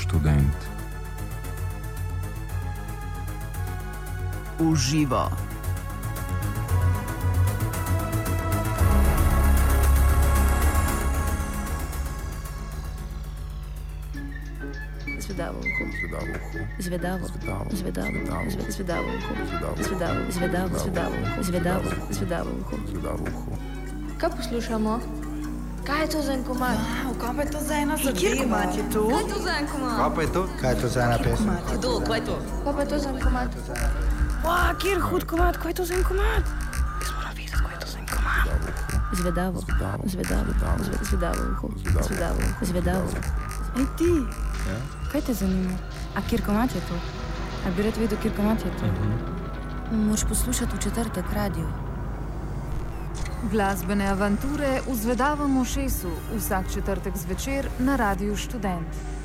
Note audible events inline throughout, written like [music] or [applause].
študent. Uživo. Zvedavo uho. Zvedavo uho. Zvedavo. Zvedavo. Zvedavo. Zvedavo. Zve- Zvedavo uho. Zvedavo. Kaj poslušamo? Kaj je to za en komad? Wow, kaj pa je to za ena zadeva? Kjer komat je to? Kaj je to za en komad? Kaj pa je to? Kaj je to za ena pesem? Kdo, kaj je to? Kaj pa je to za en komad? Wow, kjer hud komat, kaj je to za en komat? Jaz moram vedeti, kaj je to za en komat. Zvedavo. Zvedavo. Zvedavo. Zvedavo. Zve- Zvedavo uho. Zvedavo. Zvedavo. Zvedavo. Ej ti, Ja? kaj te zanima? A kjer komat je to? A bi rad vedel, kjer komat je to? Moš poslušati v četrtek radio. Glasbene avanture v Zvedavem ušesu vsak četrtek zvečer na Radiu Študent.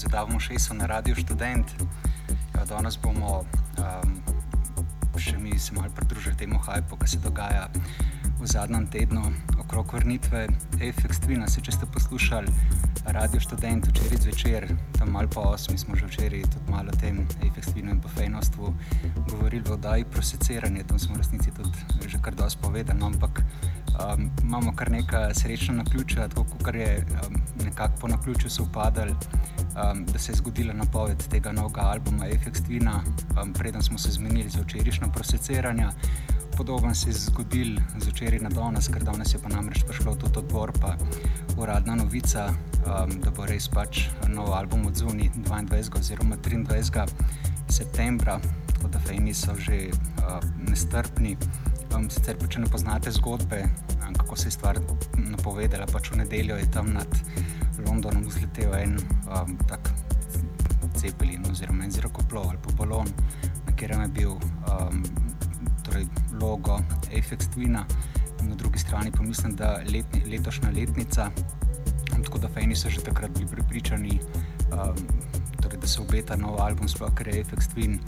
Uh, odzivamo še so na Radio Student. Ja, danes bomo um, še mi se malo pridružili temu hajpu, ki se dogaja v zadnjem tednu okrog vrnitve Efex Twina. Se, če ste poslušali Radio Student včeraj zvečer, tam malo po osmi smo že včeraj tudi malo o tem Efex Twinu in po fejnostvu govorili v oddaji proseciranje, tam smo v resnici tudi že kar dosti povedali, no, ampak um, imamo kar nekaj srečna naključja, tako kot je um, nekako po naključju se upadali, um, da se je zgodila napoved tega novega albuma Efex Twina, um, preden smo se zmenili za včerajšnjo proseciranje. Podoben se je zgodil z včeraj na danes, ker danes je pa namreč prišlo tudi odbor, pa uradna novica, um, da bo res pač nov album od zunaj 22. oziroma 23. septembra, tako da fejni so že uh, nestrpni. Um, sicer pa če ne poznate zgodbe, um, kako se je stvar napovedala, pač v nedeljo je tam nad Londonom vzletel en um, tak cepelin oziroma en zrakoplov ali pa balon, na katerem je bil um, torej logo Apex Twina, na drugi strani pa mislim, da letni, letošnja letnica. Tako da fejni so že takrat bili pripričani, um, torej, da se obeta nov album, sploh ker je Apex Twin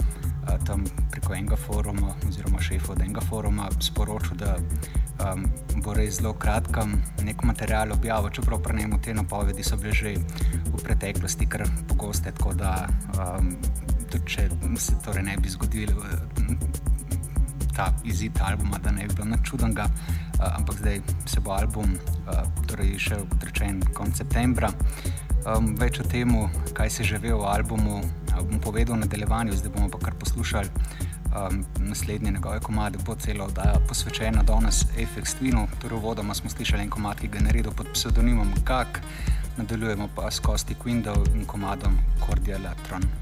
tam preko enega foruma, oziroma šefa od enega foruma, sporočil, da um, bo res zelo kratkem nek material objavil, čeprav pri njemu te napovedi so bile že v preteklosti kar pogoste. Tako da, um, tudi če se torej ne bi zgodil ta izid albuma, da ne bi bilo nič čudnega, uh, ampak zdaj se bo album uh, torej še odrečen konec septembra. Um, več o tem, kaj se že ve o albumu, bom povedal v nadaljevanju, zdaj bomo pa kar poslušali um, naslednje njegove komade, bo celo oddaja posvečena danes Efex Twinu, torej vodoma smo slišali en komad, ki ga je naredil pod pseudonimom Kak, nadaljujemo pa s Kosti Quindov in komadom Cordialatron.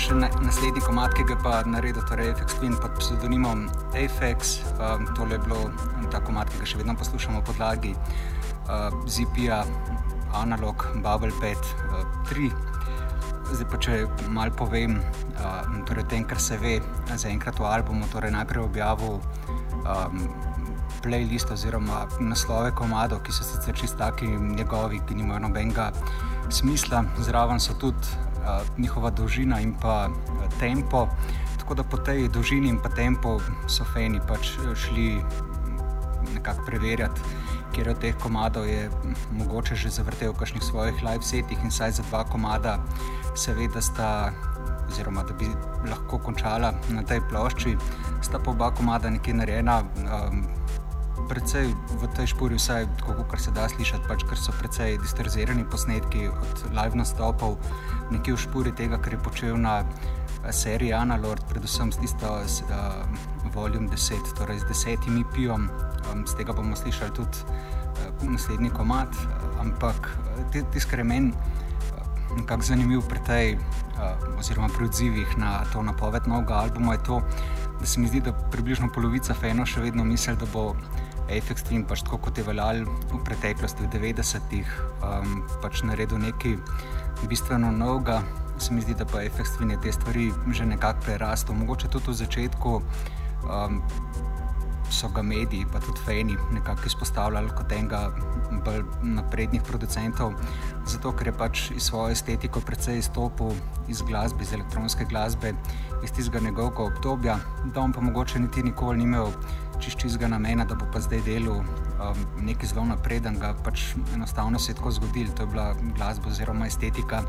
Še na, naslednji komat, ki ga pa naredil, torej FX Twin pod pseudonimom Apex. Um, tole je bilo ta komat, ki ga še vedno poslušamo po podlagi uh, ZP-ja Analog Bubble Pad uh, 3. Zdaj pa če malo povem, uh, torej tem, kar se ve zaenkrat v albumu, torej najprej objavil um, playlist oziroma naslove komadov, ki so sicer čisto taki njegovi, ki nimajo nobenega smisla, zraven so tudi njihova dolžina in pa tempo. Tako da po tej dolžini in pa tempo so fani pač šli nekako preverjati, kjer od teh komadov je mogoče že zavrtel v kakšnih svojih live setih in saj za dva komada se ve, da sta. Oziroma, da bi lahko končala na tej plošči, sta pa oba komada nekje narejena, um, precej v tej špori, vsaj kako se da slišati, pač, ker so precej distorzirani posnetki od live nastopov, nekje v špori tega, kar je počel na eh, seriji Analord, predvsem s tisto uh, Volume 10, torej z desetim IP-om, um, z tega bomo slišali tudi uh, naslednji komat, ampak tisti, kar je meni nekako zanimiv pri tej, uh, oziroma pri odzivih na to napoved novega albuma, je to, da se mi zdi, da približno polovica fenov še vedno misli, da bo Apex Twin, pač tako kot je veljal v preteklosti, v 90-ih, um, pač naredil nekaj bistveno novega. Se mi zdi, da pa Apex Twin je te stvari že nekako prerastel. Mogoče tudi v začetku um, so ga mediji, pa tudi fejni, nekako izpostavljali kot enega bolj naprednih producentov, zato ker je pač iz svoje estetike precej izstopil iz glasbe, iz elektronske glasbe, iz tistega njegovega obdobja, da on pa mogoče niti nikoli ni imel čiščizga namena, da bo pa zdaj delal um, nekaj zelo napreden, ga pač enostavno se je tako zgodilo. To je bila glasba oziroma estetika,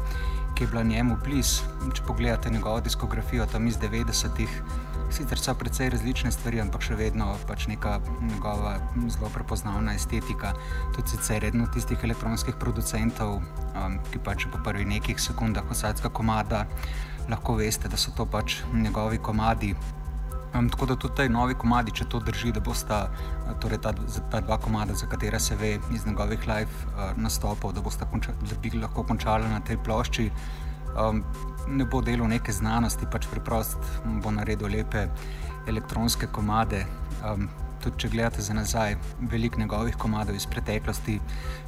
ki je bila njemu blizu. Če pogledate njegovo diskografijo tam iz 90-ih, sicer so precej različne stvari, ampak še vedno pač neka njegova zelo prepoznavna estetika. Tudi sicer redno tistih elektronskih producentov, um, ki pač po prvih nekaj sekundah vsakega komada lahko veste, da so to pač njegovi komadi. Um, tako da tudi ti novi komadi, če to drži, da bosta torej ta, ta dva komada, za katera se ve iz njegovih live uh, nastopov, da, konča, da bi lahko končali na tej plošči, um, ne bo delo neke znanosti, pač preprost bo naredil lepe elektronske komade. Um, tudi če gledate za nazaj, veliko njegovih komadov iz preteklosti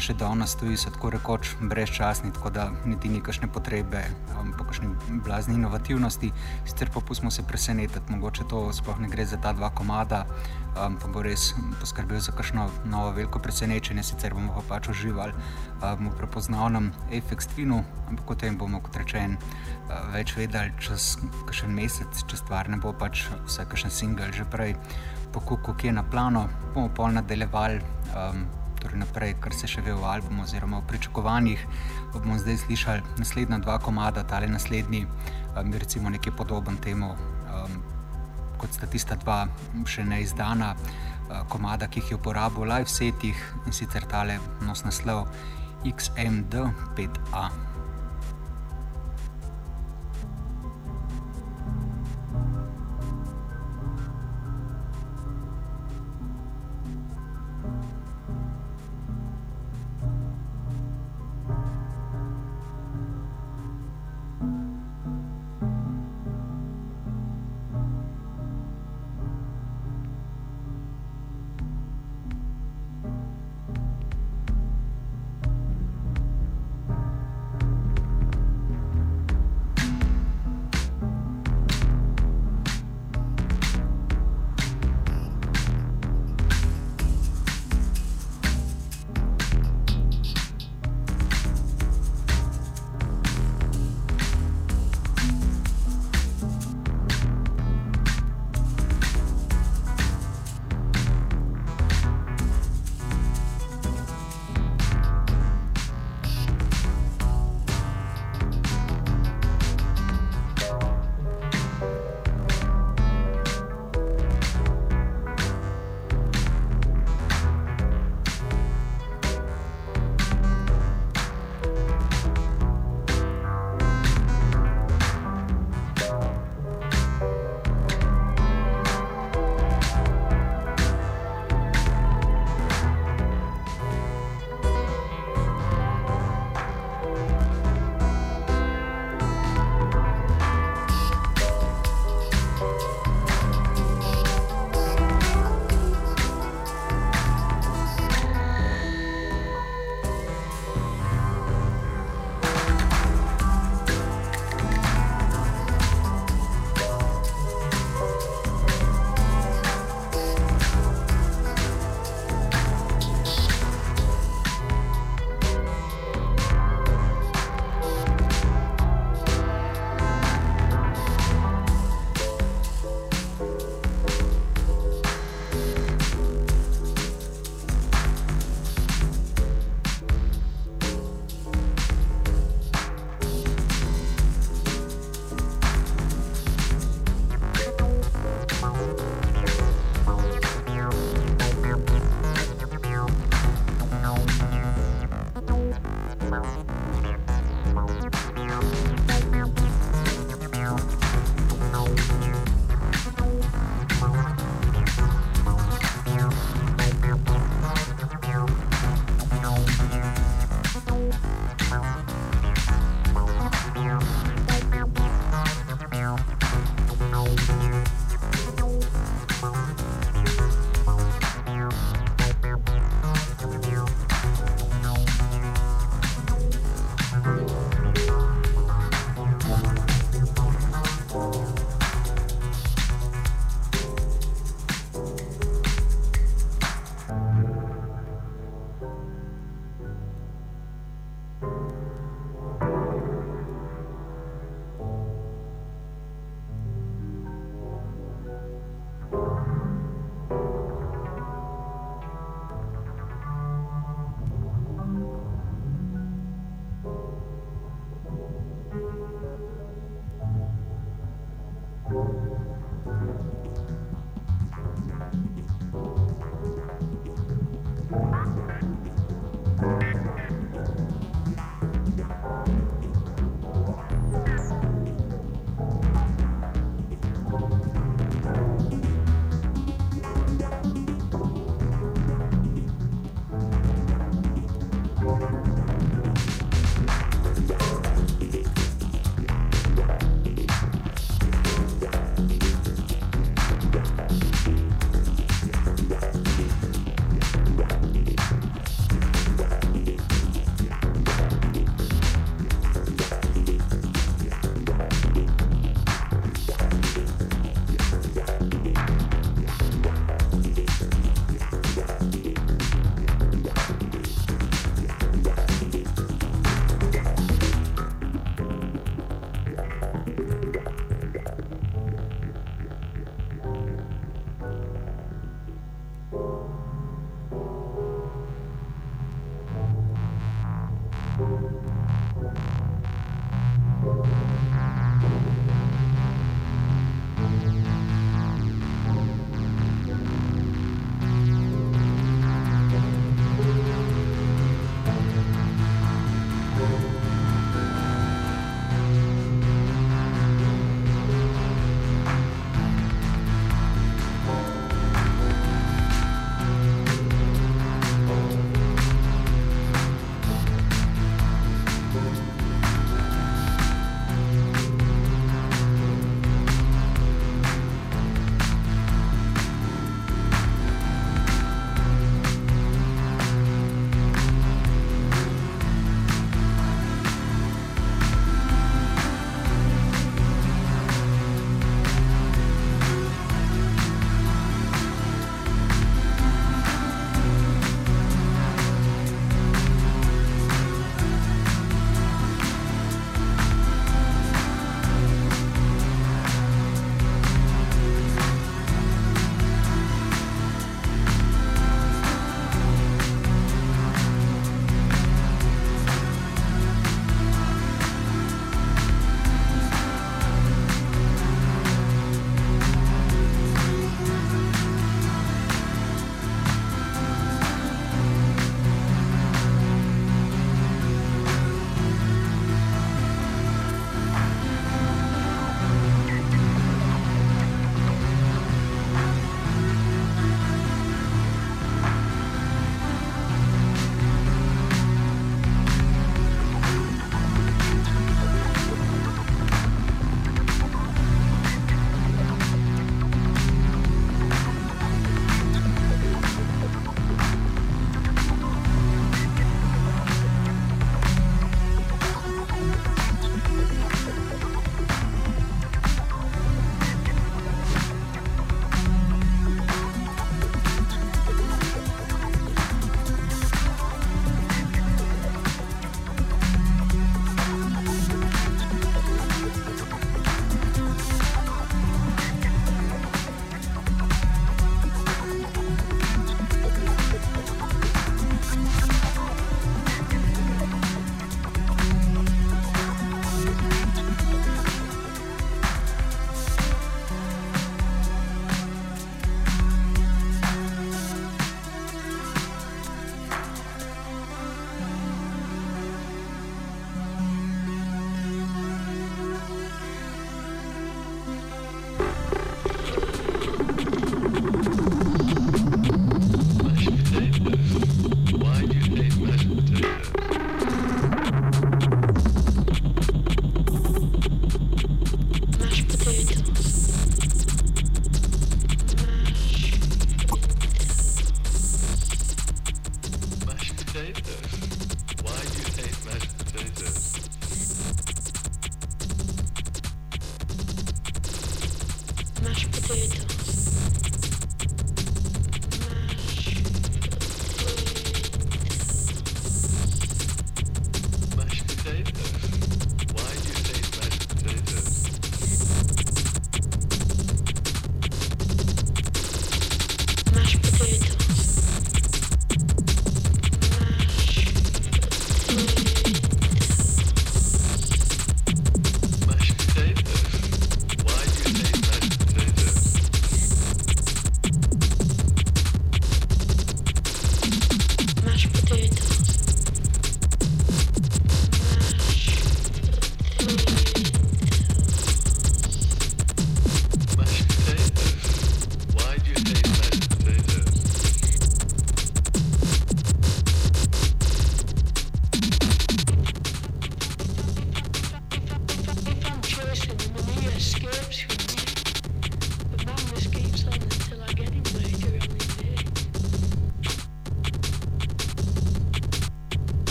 še danes stoji, so tako rekoč brezčasni, tako da niti ni kakšne potrebe um, po kakšni blazni inovativnosti. Sicer pa pustimo se presenetiti, mogoče to sploh ne gre za ta dva komada, um, pa bo res poskrbel za kakšno novo veliko presenečenje, sicer bomo pa pač uživali um, v prepoznavnem Apex Twinu, ampak o tem bomo kot rečen uh, več vedeli čez kakšen mesec, če stvar ne bo pač vse kakšen single že prej po kuku, ki je na plano, bomo pol nadaljevali. Um, Torej naprej, kar se še ve v albumu, oziroma v pričakovanjih, bomo zdaj slišali naslednja dva komada, ali naslednji, um, recimo nekaj podoben temu, um, kot sta tista dva še neizdana uh, komada, ki jih je uporabil v live setih in sicer tale nos naslov XMD5A.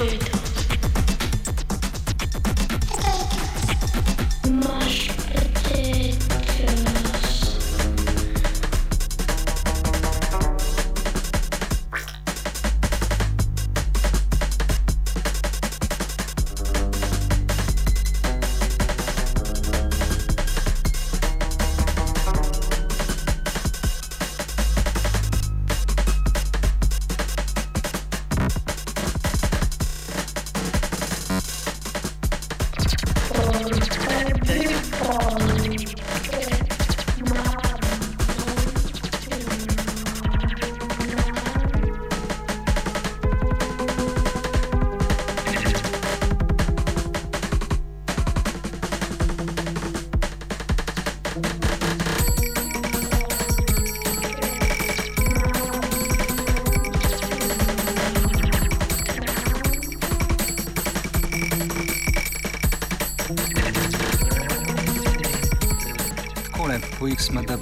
рисует.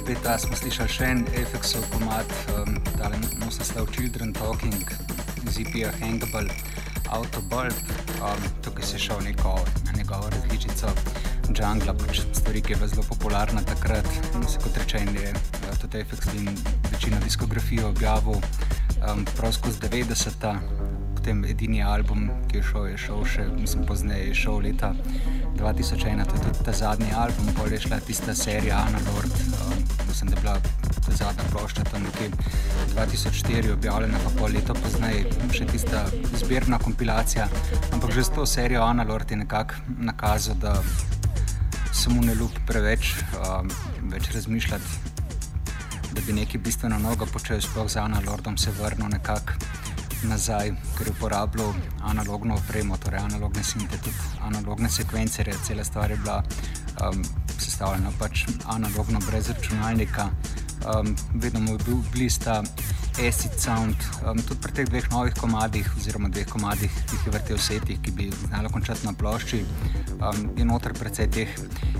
XMD5 smo slišali še en efeksov komat, um, tale naslov Children Talking z IP-ja Hangable Autobulb. Um, tukaj si šel neko, na njegovo različico Jungla, pač stvari, ki je bila zelo popularna takrat. In se kot rečen je uh, tudi efekt in večino diskografije objavil um, prav skozi 90-ta. Potem edini album, ki je šel, je šel še, mislim, pozneje je šel leta 2001, to je tudi ta zadnji album, pol je šla tista serija mislim, da je bila zadnja plošča tam nekje 2004 objavljena, pa pol leto pozneje še tista zbirna kompilacija, ampak že s to serijo Analord je nekako nakazal, da se mu ne ljubi preveč um, več razmišljati, da bi nekaj bistveno novega počel, sploh z Analordom se vrnil nekako nazaj, ker je uporabljal analogno opremo, torej analogne sinte, tudi analogne sekvencerje. Cela stvar je bila um, sestavljena pač analogno, brez računalnika. Um, vedno mu je bil blista acid sound, um, tudi pri teh dveh novih komadih, oziroma dveh komadih, ki jih je vrtel v setih, ki bi znala končati na plošči, um, je noter precej teh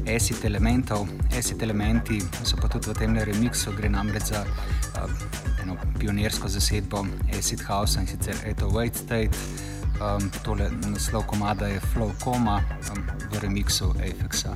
acid elementov. Acid elementi so pa tudi v tem remixu, gre namreč za um, eno pionirsko zasedbo acid house in sicer Eto Wait State. Um, tole naslov komada je Flow Coma um, v remixu Apexa.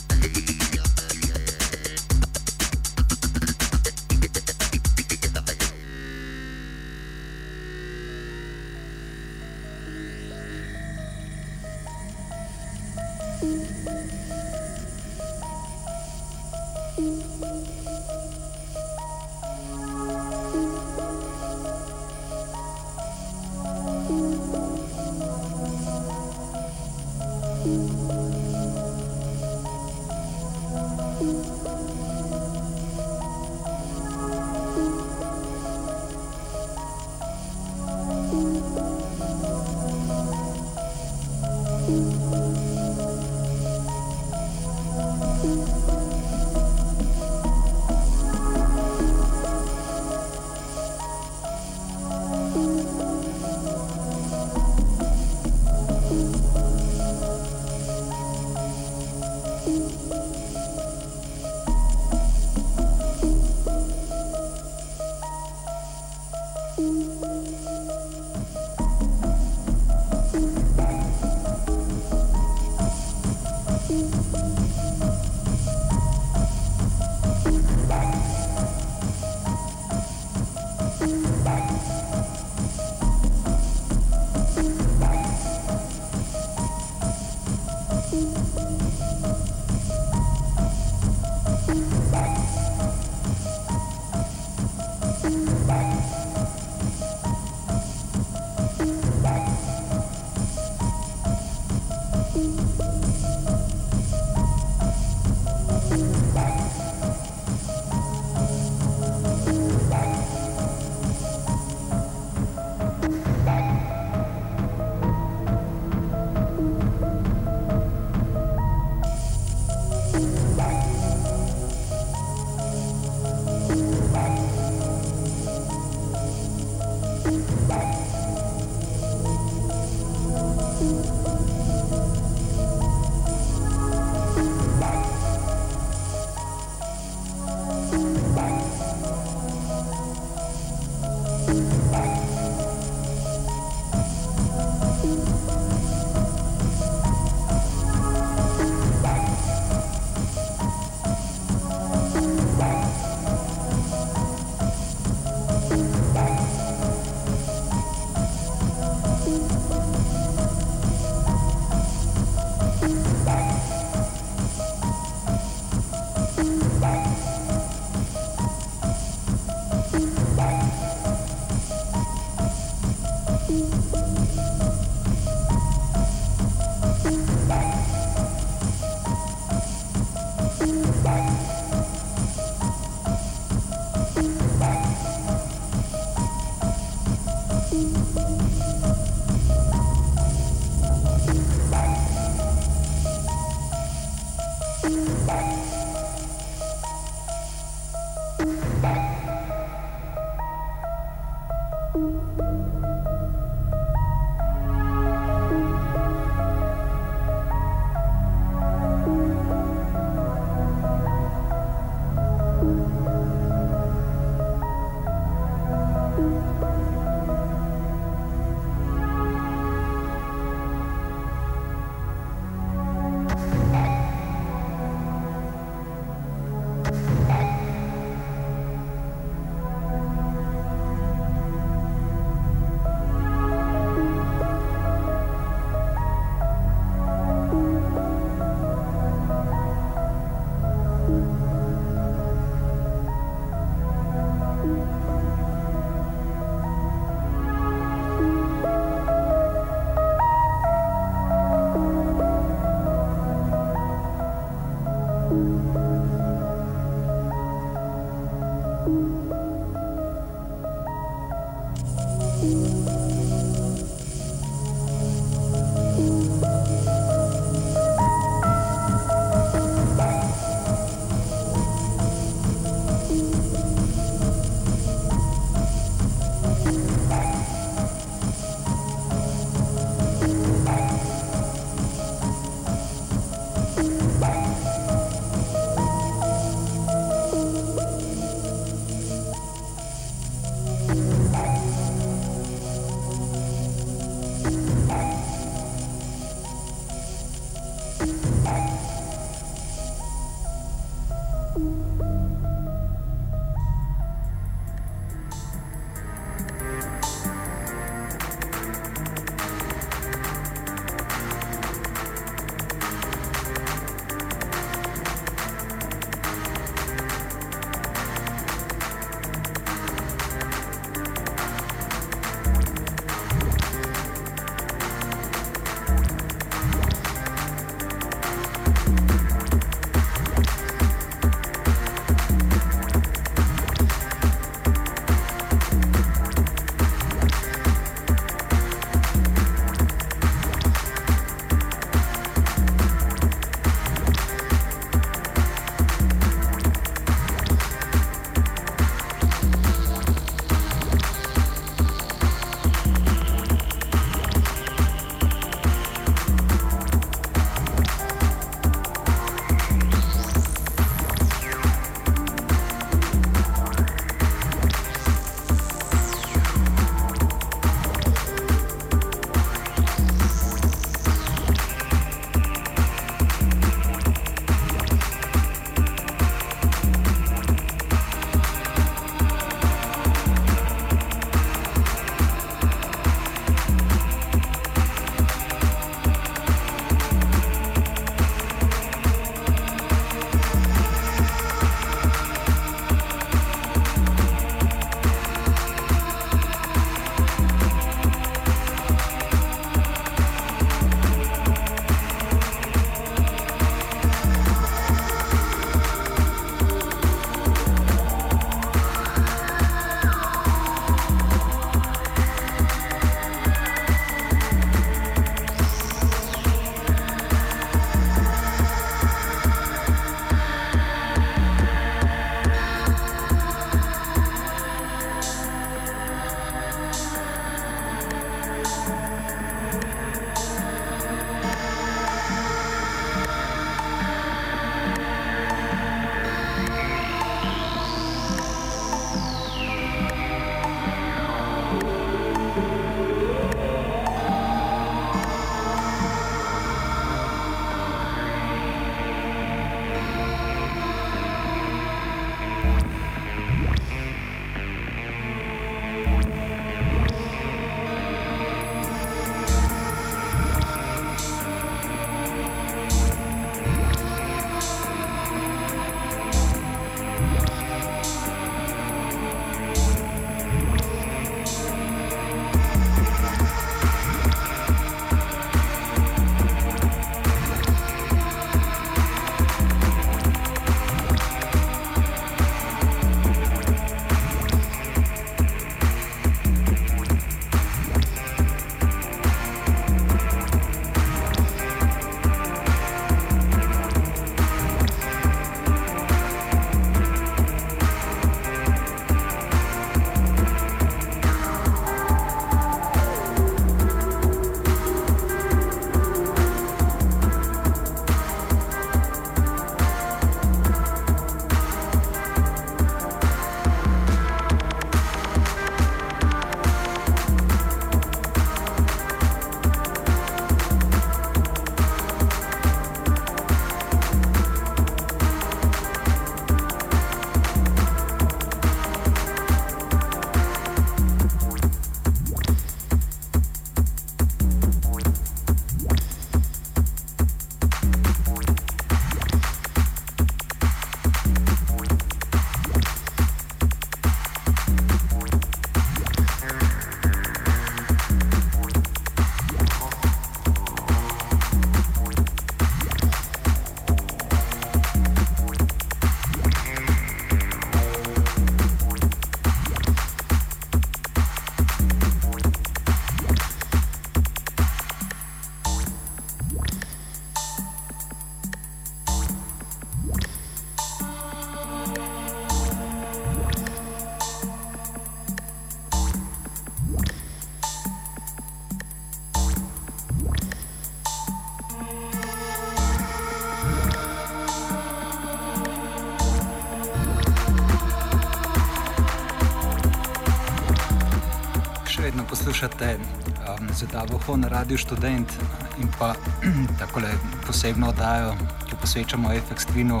poslušate um, Zvedavo na Radiu Student in pa [clears throat] tako posebno oddajo, ki posvečamo FX Twinu.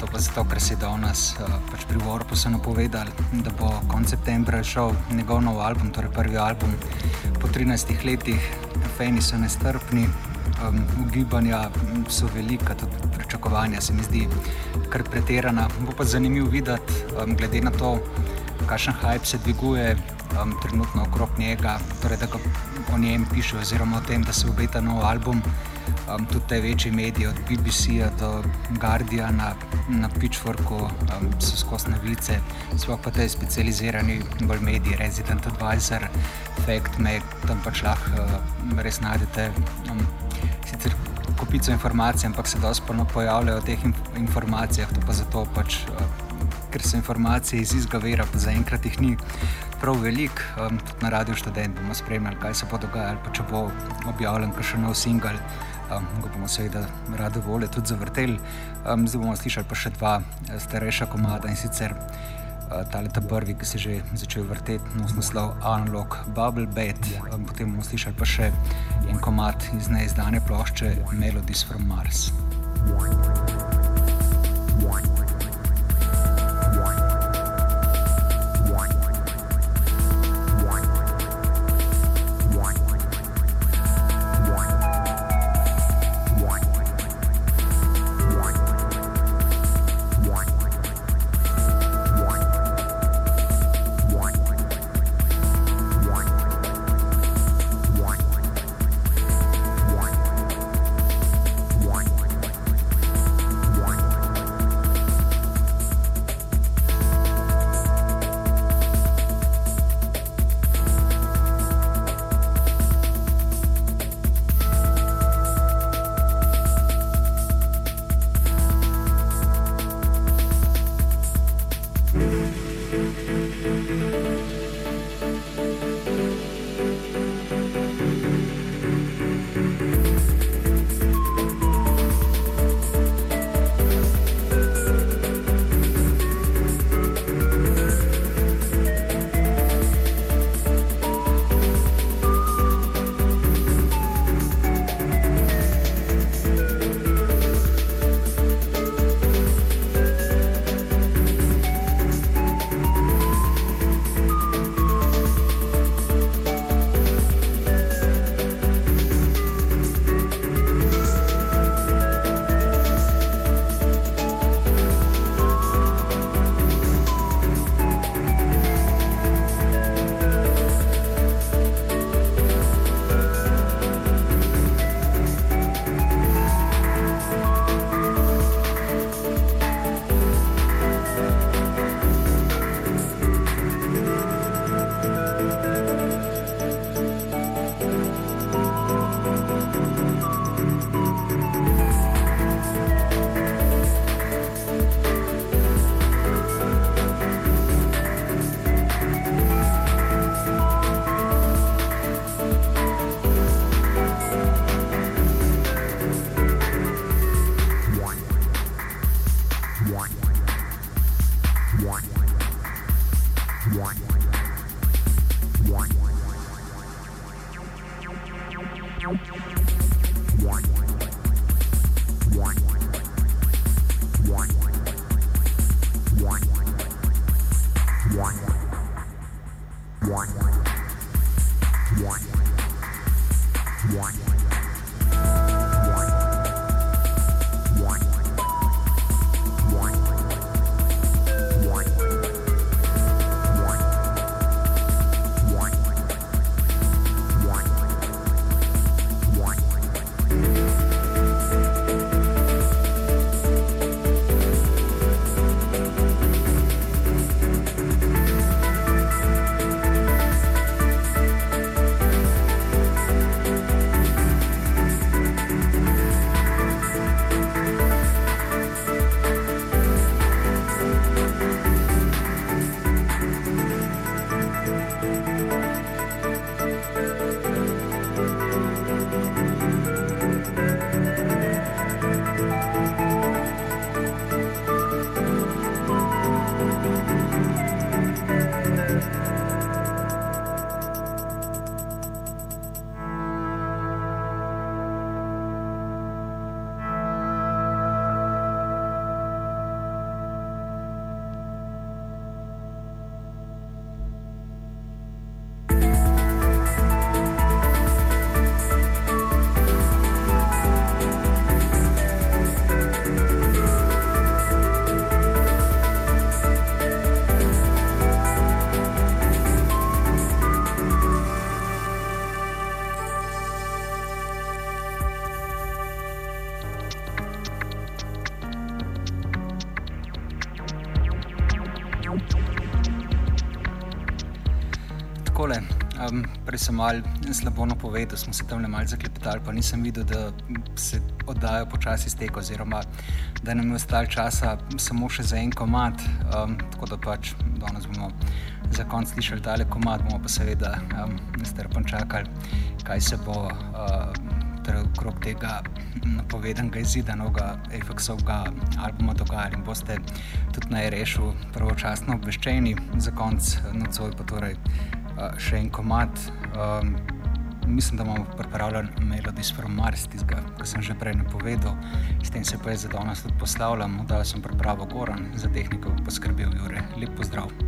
To pa zato, ker se je danes uh, pač pri Warpu napovedal, da bo konec septembra šel njegov nov album, torej prvi album po 13 letih. Fejni so nestrpni, um, ugibanja so velika, tudi pričakovanja se mi zdi kar pretirana. Bo pa zanimivo videti, um, glede na to, kakšen hype se dviguje um, trenutno okrog njega, torej da ga o njem piše, oziroma o tem, da se obeta nov album. Um, tudi te večje medije, od BBC-ja do Guardiana, na Pitchforku, um, so skozi novice, sploh pa te specializirani bolj mediji, Resident Advisor, Fact Mag, tam pač lahko uh, res najdete. Um, sicer kupico informacij, ampak se dosti pojavljajo o teh informacijah, to pa zato pač. Uh, ker so informacije iz izgovora, pa zaenkrat jih ni prav veliko. Um, tudi na radiju študent bomo spremljali, kaj se bo dogajalo, pa če bo objavljen še nov singel. Um, ga bomo seveda rado volje tudi zavrteli. Um, zdaj bomo slišali pa še dva eh, starejša komada in sicer uh, ta leta prvi, ki se je že začel vrteti, nos naslov Unlock Bubble Bed. Um, potem bomo slišali pa še en komad iz neizdane plošče Melodies from Mars. Um, prej sem mal slabo napovedal, smo se tam le malo zaklepetali, pa nisem videl, da se oddajo počasi steko, oziroma da nam je ostalo časa samo še za en komat. Um, tako da pač danes bomo za konc slišali tale komat, bomo pa seveda um, nestrpno čakali, kaj se bo uh, torej okrog tega napovedanega izida novega Efeksovega albuma dogajalo in boste tudi najrešil pravočasno obveščeni, za konc nocoj pa torej še en komat. Um, Mislim, da imamo pripravljen Melodies from Mars, tistega, ki sem že prej napovedal, s tem se pa je za danes tudi poslavljam, da sem pripravil Goran, za tehniko poskrbel Jure. Lep pozdrav.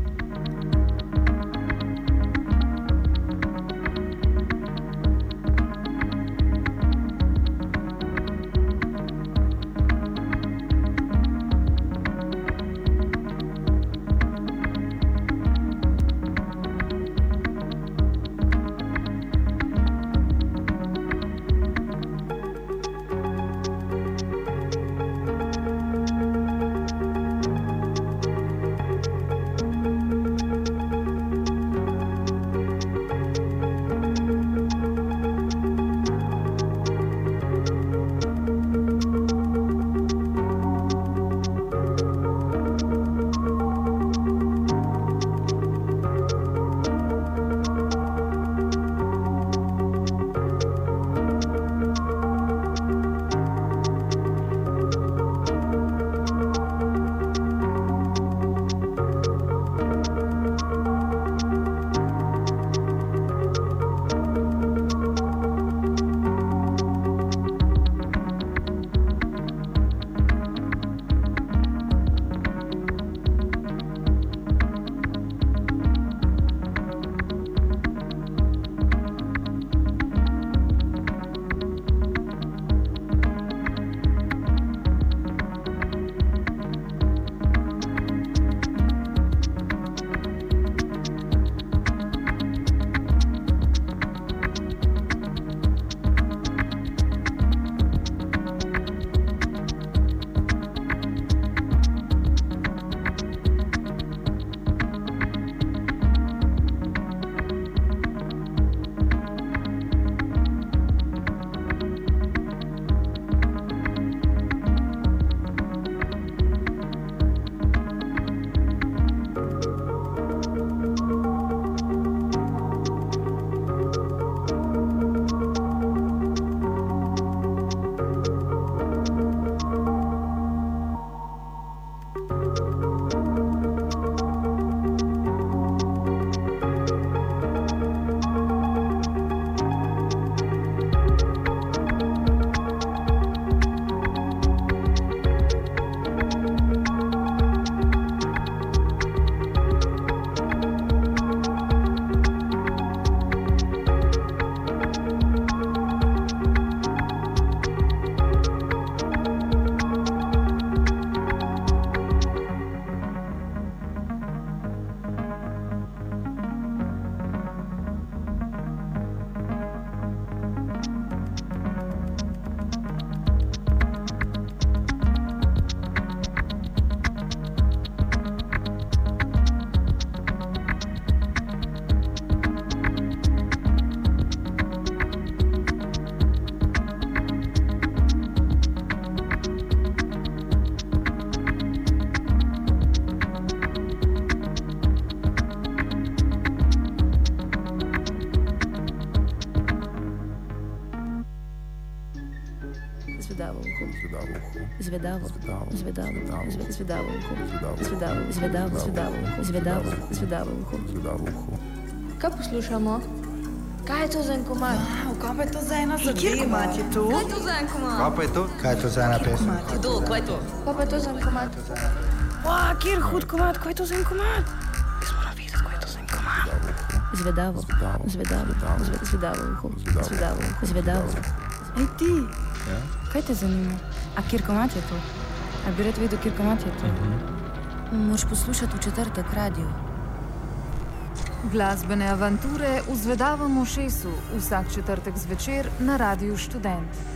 Zvedavo. uho. Zvedavo. Zvedavo. Zve- Zvedavo uho. Zvedavo. Zvedavo. Zvedavo. Zvedavo. Zvedavo. Zvedavo uho. Kaj poslušamo? Kaj je to za en komad? Kaj pa je to za ena zadeva? Kjer komat je to? Kaj je to za en komad? Kaj pa je to? Kaj je to za ena pesem? Kdo, kaj je to? Kaj pa je to za en komad? Wow, kjer hud komat, kaj je to za en komat? Jaz moram videti, kaj je to za en komat. Zvedavo. Zvedavo. Zve- Zvedavo. Zvedavo. Zvedavo. Ej ti, kaj te zanima? A kjer komat je to? A bi rad vedel, kjer komat je to? Moš poslušati v četrtek radio. Glasbene avanture v Zvedavem ušesu vsak četrtek zvečer na Radiu Študent.